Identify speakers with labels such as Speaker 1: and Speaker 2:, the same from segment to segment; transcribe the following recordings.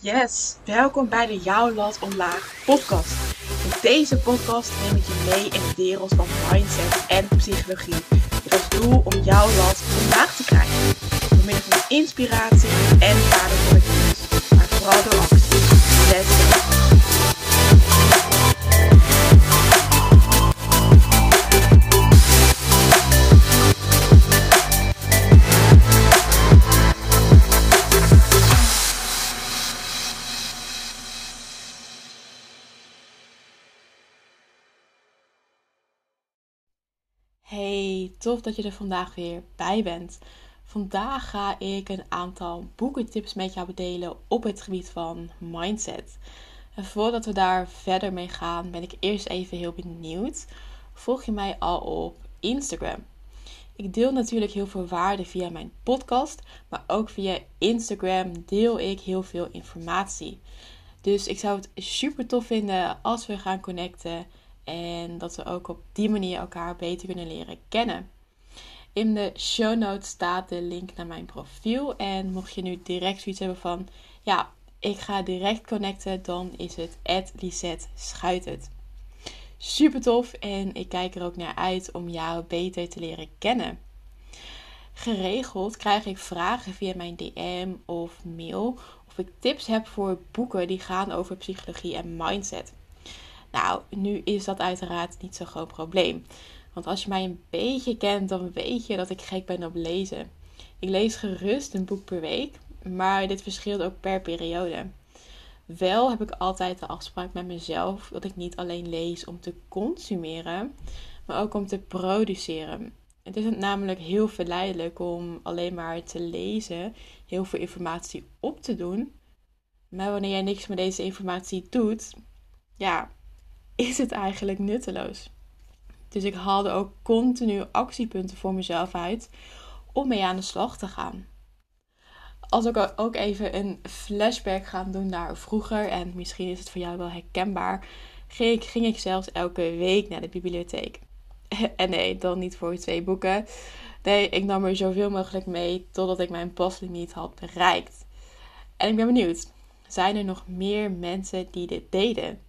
Speaker 1: Yes, welkom bij de Jouw Lat Omlaag podcast. In deze podcast neem ik je mee in de wereld van mindset en psychologie. Met als doel om jouw lat omlaag te krijgen. Door middel van inspiratie en waardevolle kennis. Maar vooral door actie. Let's! Hey, tof dat je er vandaag weer bij bent. Vandaag ga ik een aantal boekentips met jou delen op het gebied van mindset. En voordat we daar verder mee gaan, ben ik eerst even heel benieuwd. Volg je mij al op Instagram? Ik deel natuurlijk heel veel waarde via mijn podcast, maar ook via Instagram deel ik heel veel informatie. Dus ik zou het super tof vinden als we gaan connecten en dat we ook op die manier elkaar beter kunnen leren kennen. In de show notes staat de link naar mijn profiel. En mocht je nu direct zoiets hebben van, ja, ik ga direct connecten, dan is het Lisette Schuitert. Super tof en ik kijk er ook naar uit om jou beter te leren kennen. Geregeld krijg ik vragen via mijn DM of mail of ik tips heb voor boeken die gaan over psychologie en mindset. Nou, nu is dat uiteraard niet zo'n groot probleem. Want als je mij een beetje kent, dan weet je dat ik gek ben op lezen. Ik lees gerust een boek per week, maar dit verschilt ook per periode. Wel heb ik altijd de afspraak met mezelf dat ik niet alleen lees om te consumeren, maar ook om te produceren. Het is namelijk heel verleidelijk om alleen maar te lezen, heel veel informatie op te doen. Maar wanneer jij niks met deze informatie doet, ja, is het eigenlijk nutteloos. Dus ik haalde ook continu actiepunten voor mezelf uit om mee aan de slag te gaan. Als ik ook even een flashback ga doen naar vroeger, en misschien is het voor jou wel herkenbaar, ging ik, ging ik zelfs elke week naar de bibliotheek. En nee, dan niet voor twee boeken. Nee, ik nam er zoveel mogelijk mee totdat ik mijn paslimiet had bereikt. En ik ben benieuwd, zijn er nog meer mensen die dit deden?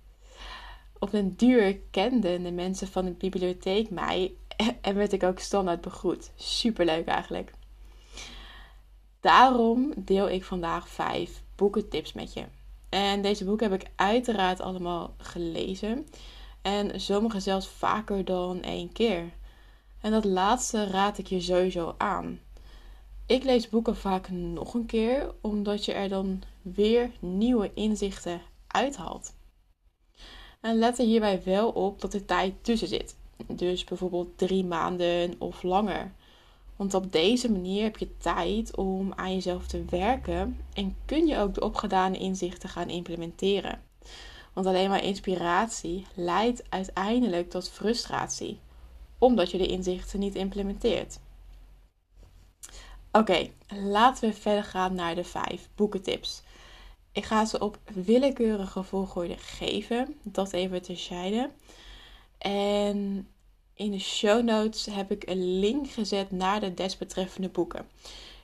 Speaker 1: Op een duur kenden de mensen van de bibliotheek mij en werd ik ook standaard begroet. Superleuk eigenlijk. Daarom deel ik vandaag vijf boekentips met je. En deze boeken heb ik uiteraard allemaal gelezen. En sommige zelfs vaker dan één keer. En dat laatste raad ik je sowieso aan. Ik lees boeken vaak nog een keer, omdat je er dan weer nieuwe inzichten uithaalt. En let er hierbij wel op dat er tijd tussen zit. Dus bijvoorbeeld drie maanden of langer. Want op deze manier heb je tijd om aan jezelf te werken en kun je ook de opgedane inzichten gaan implementeren. Want alleen maar inspiratie leidt uiteindelijk tot frustratie, omdat je de inzichten niet implementeert. Oké, laten we verder gaan naar de vijf boekentips. Ik ga ze op willekeurige volgorde geven. Dat even terzijde. En in de show notes heb ik een link gezet naar de desbetreffende boeken.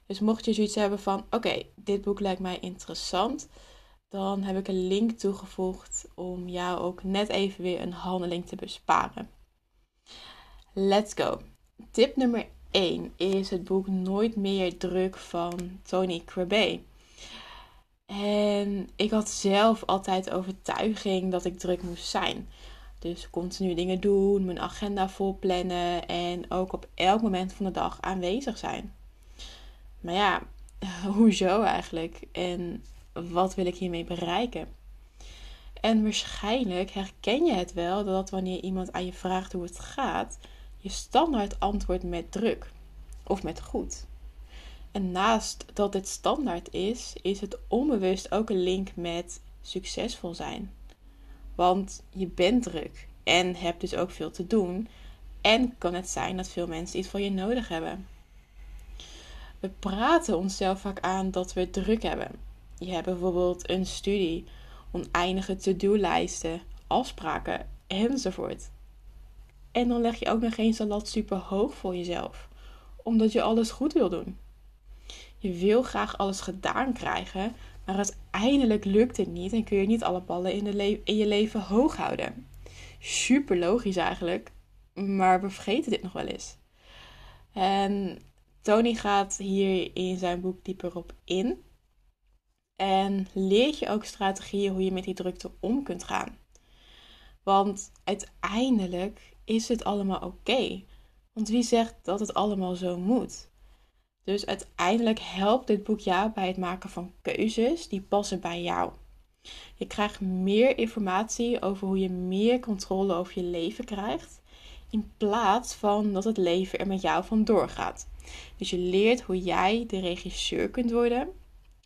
Speaker 1: Dus mocht je zoiets hebben van: oké, dit boek lijkt mij interessant, dan heb ik een link toegevoegd om jou ook net even weer een handeling te besparen. Let's go. Tip nummer 1 is het boek Nooit meer druk van Tony Crabbe. En ik had zelf altijd overtuiging dat ik druk moest zijn. Dus continu dingen doen, mijn agenda vol plannen en ook op elk moment van de dag aanwezig zijn. Maar ja, hoezo eigenlijk? En wat wil ik hiermee bereiken? En waarschijnlijk herken je het wel dat wanneer iemand aan je vraagt hoe het gaat, je standaard antwoordt met druk of met goed. En naast dat dit standaard is, is het onbewust ook een link met succesvol zijn. Want je bent druk en hebt dus ook veel te doen. En kan het zijn dat veel mensen iets van je nodig hebben. We praten onszelf vaak aan dat we druk hebben. Je hebt bijvoorbeeld een studie, oneindige to-do-lijsten, afspraken enzovoort. En dan leg je ook nog eens een lat super hoog voor jezelf, omdat je alles goed wil doen. Je wil graag alles gedaan krijgen, Maar uiteindelijk lukt het niet en kun je niet alle ballen in, in je leven hoog houden. Super logisch eigenlijk, maar we vergeten dit nog wel eens. En Tony gaat hier in zijn boek dieper op in. En leert je ook strategieën hoe je met die drukte om kunt gaan. Want uiteindelijk is het allemaal oké. Want wie zegt dat het allemaal zo moet? Dus uiteindelijk helpt dit boek jou bij het maken van keuzes die passen bij jou. Je krijgt meer informatie over hoe je meer controle over je leven krijgt, in plaats van dat het leven er met jou vandoor gaat. Dus je leert hoe jij de regisseur kunt worden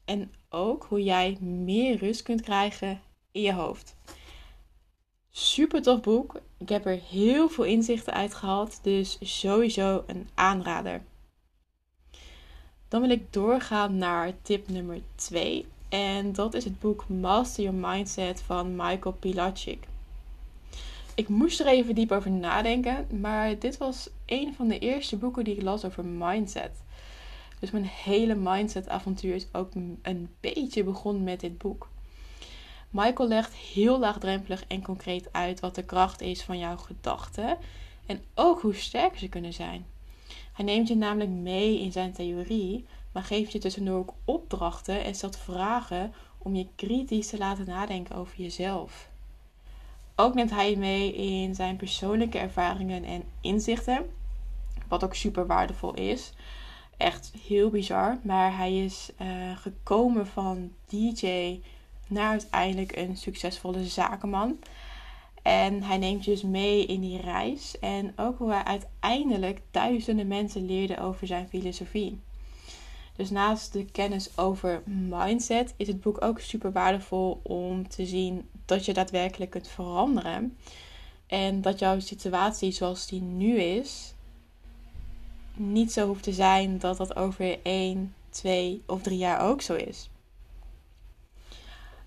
Speaker 1: en ook hoe jij meer rust kunt krijgen in je hoofd. Super tof boek. Ik heb er heel veel inzichten uit gehad, dus sowieso een aanrader. Dan wil ik doorgaan naar tip nummer 2. En dat is het boek Master Your Mindset van Michael Pilacic. Ik moest er even diep over nadenken, maar dit was een van de eerste boeken die ik las over mindset. Dus mijn hele mindset-avontuur is ook een beetje begonnen met dit boek. Michael legt heel laagdrempelig en concreet uit wat de kracht is van jouw gedachten en ook hoe sterk ze kunnen zijn. Hij neemt je namelijk mee in zijn theorie, maar geeft je tussendoor ook opdrachten en stelt vragen om je kritisch te laten nadenken over jezelf. Ook neemt hij je mee in zijn persoonlijke ervaringen en inzichten, wat ook super waardevol is. Echt heel bizar, maar hij is uh, gekomen van DJ naar uiteindelijk een succesvolle zakenman. En hij neemt je dus mee in die reis. En ook hoe hij uiteindelijk duizenden mensen leerde over zijn filosofie. Dus naast de kennis over mindset is het boek ook super waardevol om te zien dat je daadwerkelijk kunt veranderen. En dat jouw situatie zoals die nu is, niet zo hoeft te zijn dat dat over 1, 2 of 3 jaar ook zo is.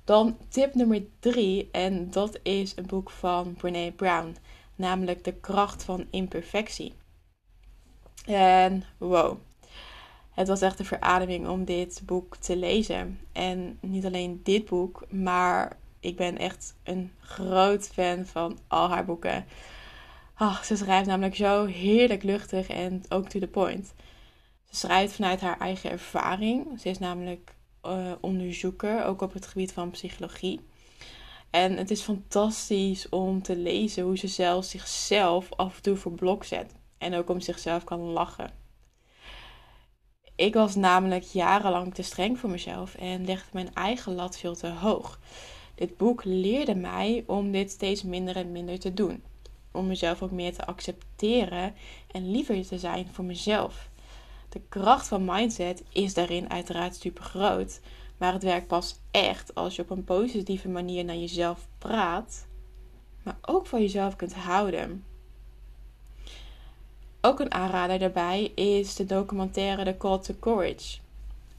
Speaker 1: Dan tip nummer drie, en dat is een boek van Brene Brown, namelijk De kracht van imperfectie. En wow, het was echt een verademing om dit boek te lezen. En niet alleen dit boek, maar ik ben echt een groot fan van al haar boeken. Oh, ze schrijft namelijk zo heerlijk luchtig en ook to the point. Ze schrijft vanuit haar eigen ervaring. Ze is namelijk uh, onderzoeker, ook op het gebied van psychologie. En het is fantastisch om te lezen hoe ze zelf zichzelf af en toe voor blok zet. En ook om zichzelf kan lachen. Ik was namelijk jarenlang te streng voor mezelf en legde mijn eigen lat veel te hoog. Dit boek leerde mij om dit steeds minder en minder te doen. Om mezelf ook meer te accepteren en liever te zijn voor mezelf. De kracht van mindset is daarin uiteraard super groot. Maar het werkt pas echt als je op een positieve manier naar jezelf praat, maar ook van jezelf kunt houden. Ook een aanrader daarbij is de documentaire The Call to Courage.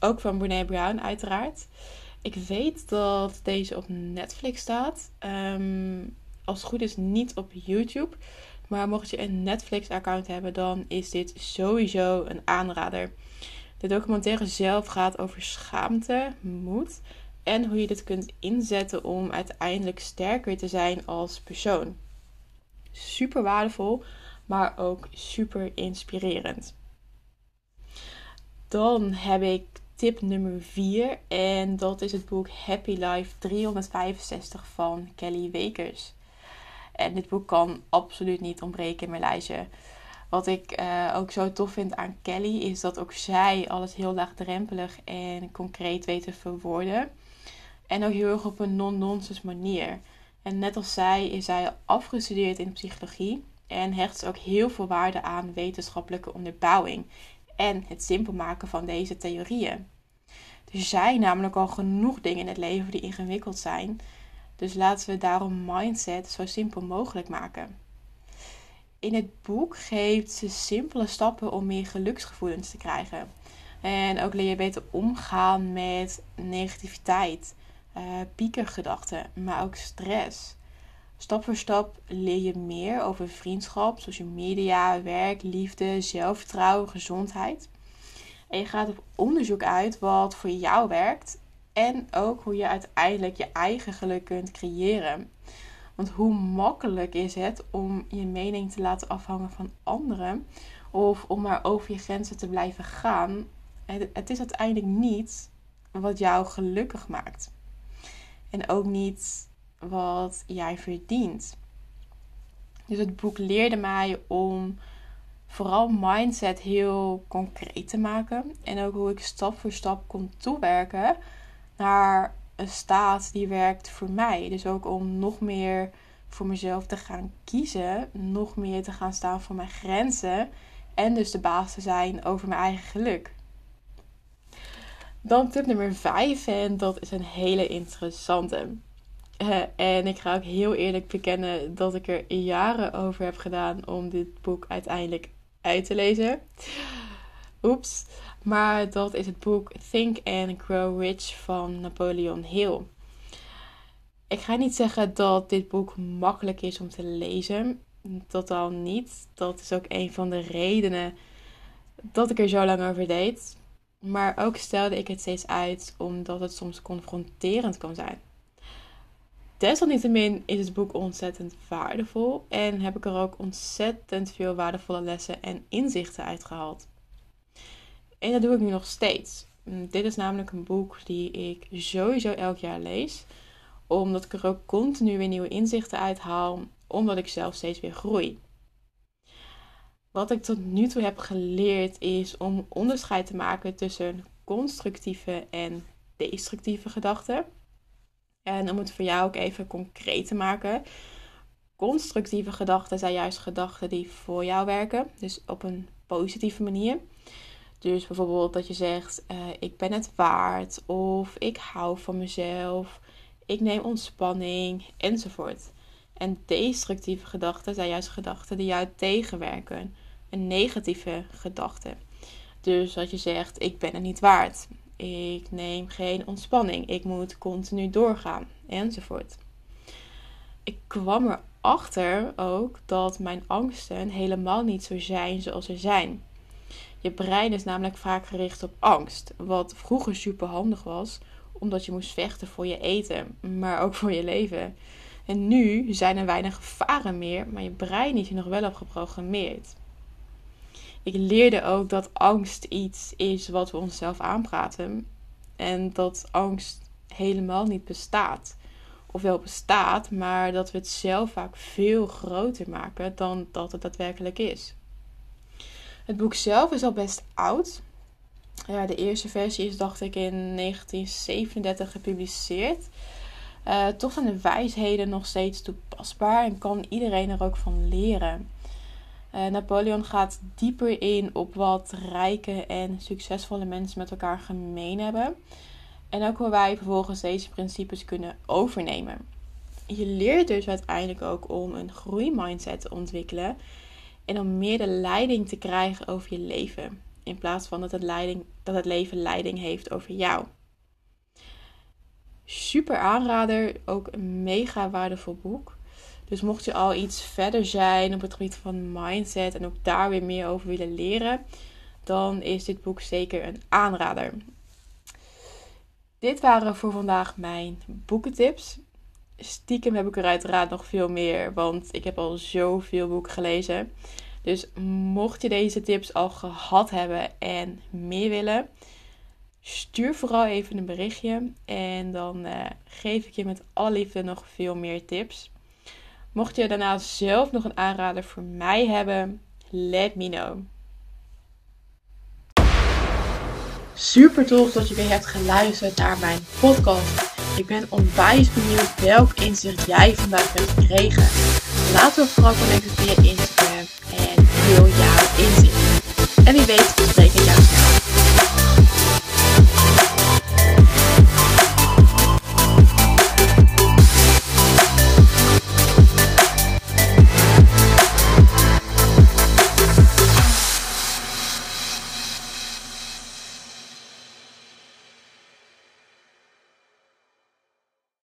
Speaker 1: Ook van Brene Brown, uiteraard. Ik weet dat deze op Netflix staat. Ehm, als het goed is, niet op YouTube. Maar mocht je een Netflix-account hebben, dan is dit sowieso een aanrader. De documentaire zelf gaat over schaamte, moed en hoe je dit kunt inzetten om uiteindelijk sterker te zijn als persoon. Super waardevol, maar ook super inspirerend. Dan heb ik tip nummer 4 en dat is het boek Happy Life 365 van Kelly Wekers. En dit boek kan absoluut niet ontbreken in mijn lijstje. Wat ik uh, ook zo tof vind aan Kelly is dat ook zij alles heel laagdrempelig en concreet weet te verwoorden. En ook heel erg op een non-nonsense manier. En net als zij is zij afgestudeerd in psychologie en hecht ook heel veel waarde aan wetenschappelijke onderbouwing en het simpel maken van deze theorieën. Er zijn namelijk al genoeg dingen in het leven die ingewikkeld zijn. Dus laten we daarom mindset zo simpel mogelijk maken. In het boek geeft ze simpele stappen om meer geluksgevoelens te krijgen. En ook leer je beter omgaan met negativiteit, uh, piekergedachten, maar ook stress. Stap voor stap leer je meer over vriendschap, social media, werk, liefde, zelfvertrouwen, gezondheid. En je gaat op onderzoek uit wat voor jou werkt En ook hoe je uiteindelijk je eigen geluk kunt creëren. Want hoe makkelijk is het om je mening te laten afhangen van anderen of om maar over je grenzen te blijven gaan? Het is uiteindelijk niet wat jou gelukkig maakt. En ook niet wat jij verdient. Dus het boek leerde mij om vooral mindset heel concreet te maken. En ook hoe ik stap voor stap kon toewerken naar een staat die werkt voor mij. Dus ook om nog meer voor mezelf te gaan kiezen, nog meer te gaan staan voor mijn grenzen en dus de baas te zijn over mijn eigen geluk. Dan tip nummer 5 en dat is een hele interessante. Uh, en ik ga ook heel eerlijk bekennen dat ik er jaren over heb gedaan om dit boek uiteindelijk uit te lezen. Oeps. Maar dat is het boek Think and Grow Rich van Napoleon Hill. Ik ga niet zeggen dat dit boek makkelijk is om te lezen. Totaal niet. Dat is ook een van de redenen dat ik er zo lang over deed. Maar ook stelde ik het steeds uit omdat het soms confronterend kan zijn. Desalniettemin is het boek ontzettend waardevol en heb ik er ook ontzettend veel waardevolle lessen en inzichten uitgehaald. En dat doe ik nu nog steeds. Mm, dit is namelijk een boek die ik sowieso elk jaar lees, omdat ik er ook continu weer nieuwe inzichten uithaal, omdat ik zelf steeds weer groei. Wat ik tot nu toe heb geleerd is om onderscheid te maken tussen constructieve en destructieve gedachten. En om het voor jou ook even concreet te maken. Constructieve gedachten zijn juist gedachten die voor jou werken. Dus op een positieve manier. Dus bijvoorbeeld dat je zegt: uh, Ik ben het waard. Of ik hou van mezelf. Ik neem ontspanning. Enzovoort. En destructieve gedachten zijn juist gedachten die jou tegenwerken. Een negatieve gedachte. Dus dat je zegt: Ik ben het niet waard. Ik neem geen ontspanning. Ik moet continu doorgaan. Enzovoort. Ik kwam erachter ook dat mijn angsten helemaal niet zo zijn zoals ze zijn. Je brein is namelijk vaak gericht op angst. Wat vroeger super handig was, omdat je moest vechten voor je eten, maar ook voor je leven. En nu zijn er weinig gevaren meer, maar je brein is je nog wel op geprogrammeerd. Ik leerde ook dat angst iets is wat we onszelf aanpraten. En dat angst helemaal niet bestaat. Of wel bestaat, maar dat we het zelf vaak veel groter maken dan dat het daadwerkelijk is. Het boek zelf is al best oud. Ja, de eerste versie is, dacht ik, in 1937 gepubliceerd. Uh, toch zijn de wijsheden nog steeds toepasbaar en kan iedereen er ook van leren. Uh, Napoleon gaat dieper in op wat rijke en succesvolle mensen met elkaar gemeen hebben. En ook hoe wij vervolgens deze principes kunnen overnemen. Je leert dus uiteindelijk ook om een groeimindset te ontwikkelen en om meer de leiding te krijgen over je leven. In plaats van dat het, leiding, dat het leven leiding heeft over jou. Super aanrader, ook een mega waardevol boek. Dus mocht je al iets verder zijn op het gebied van mindset en ook daar weer meer over willen leren, dan is dit boek zeker een aanrader. Dit waren voor vandaag mijn boekentips. Stiekem heb ik er uiteraard nog veel meer, want ik heb al zoveel boeken gelezen. Dus mocht je deze tips al gehad hebben en meer willen, stuur vooral even een berichtje en dan uh, geef ik je met alle liefde nog veel meer tips. Mocht je daarna zelf nog een aanrader voor mij hebben, let me know. Super tof dat je weer hebt geluisterd naar mijn podcast. Ik ben onwijs benieuwd welk inzicht jij vandaag hebt gekregen. Laten we vooral connecten via Instagram en deel jouw inzicht. En wie weet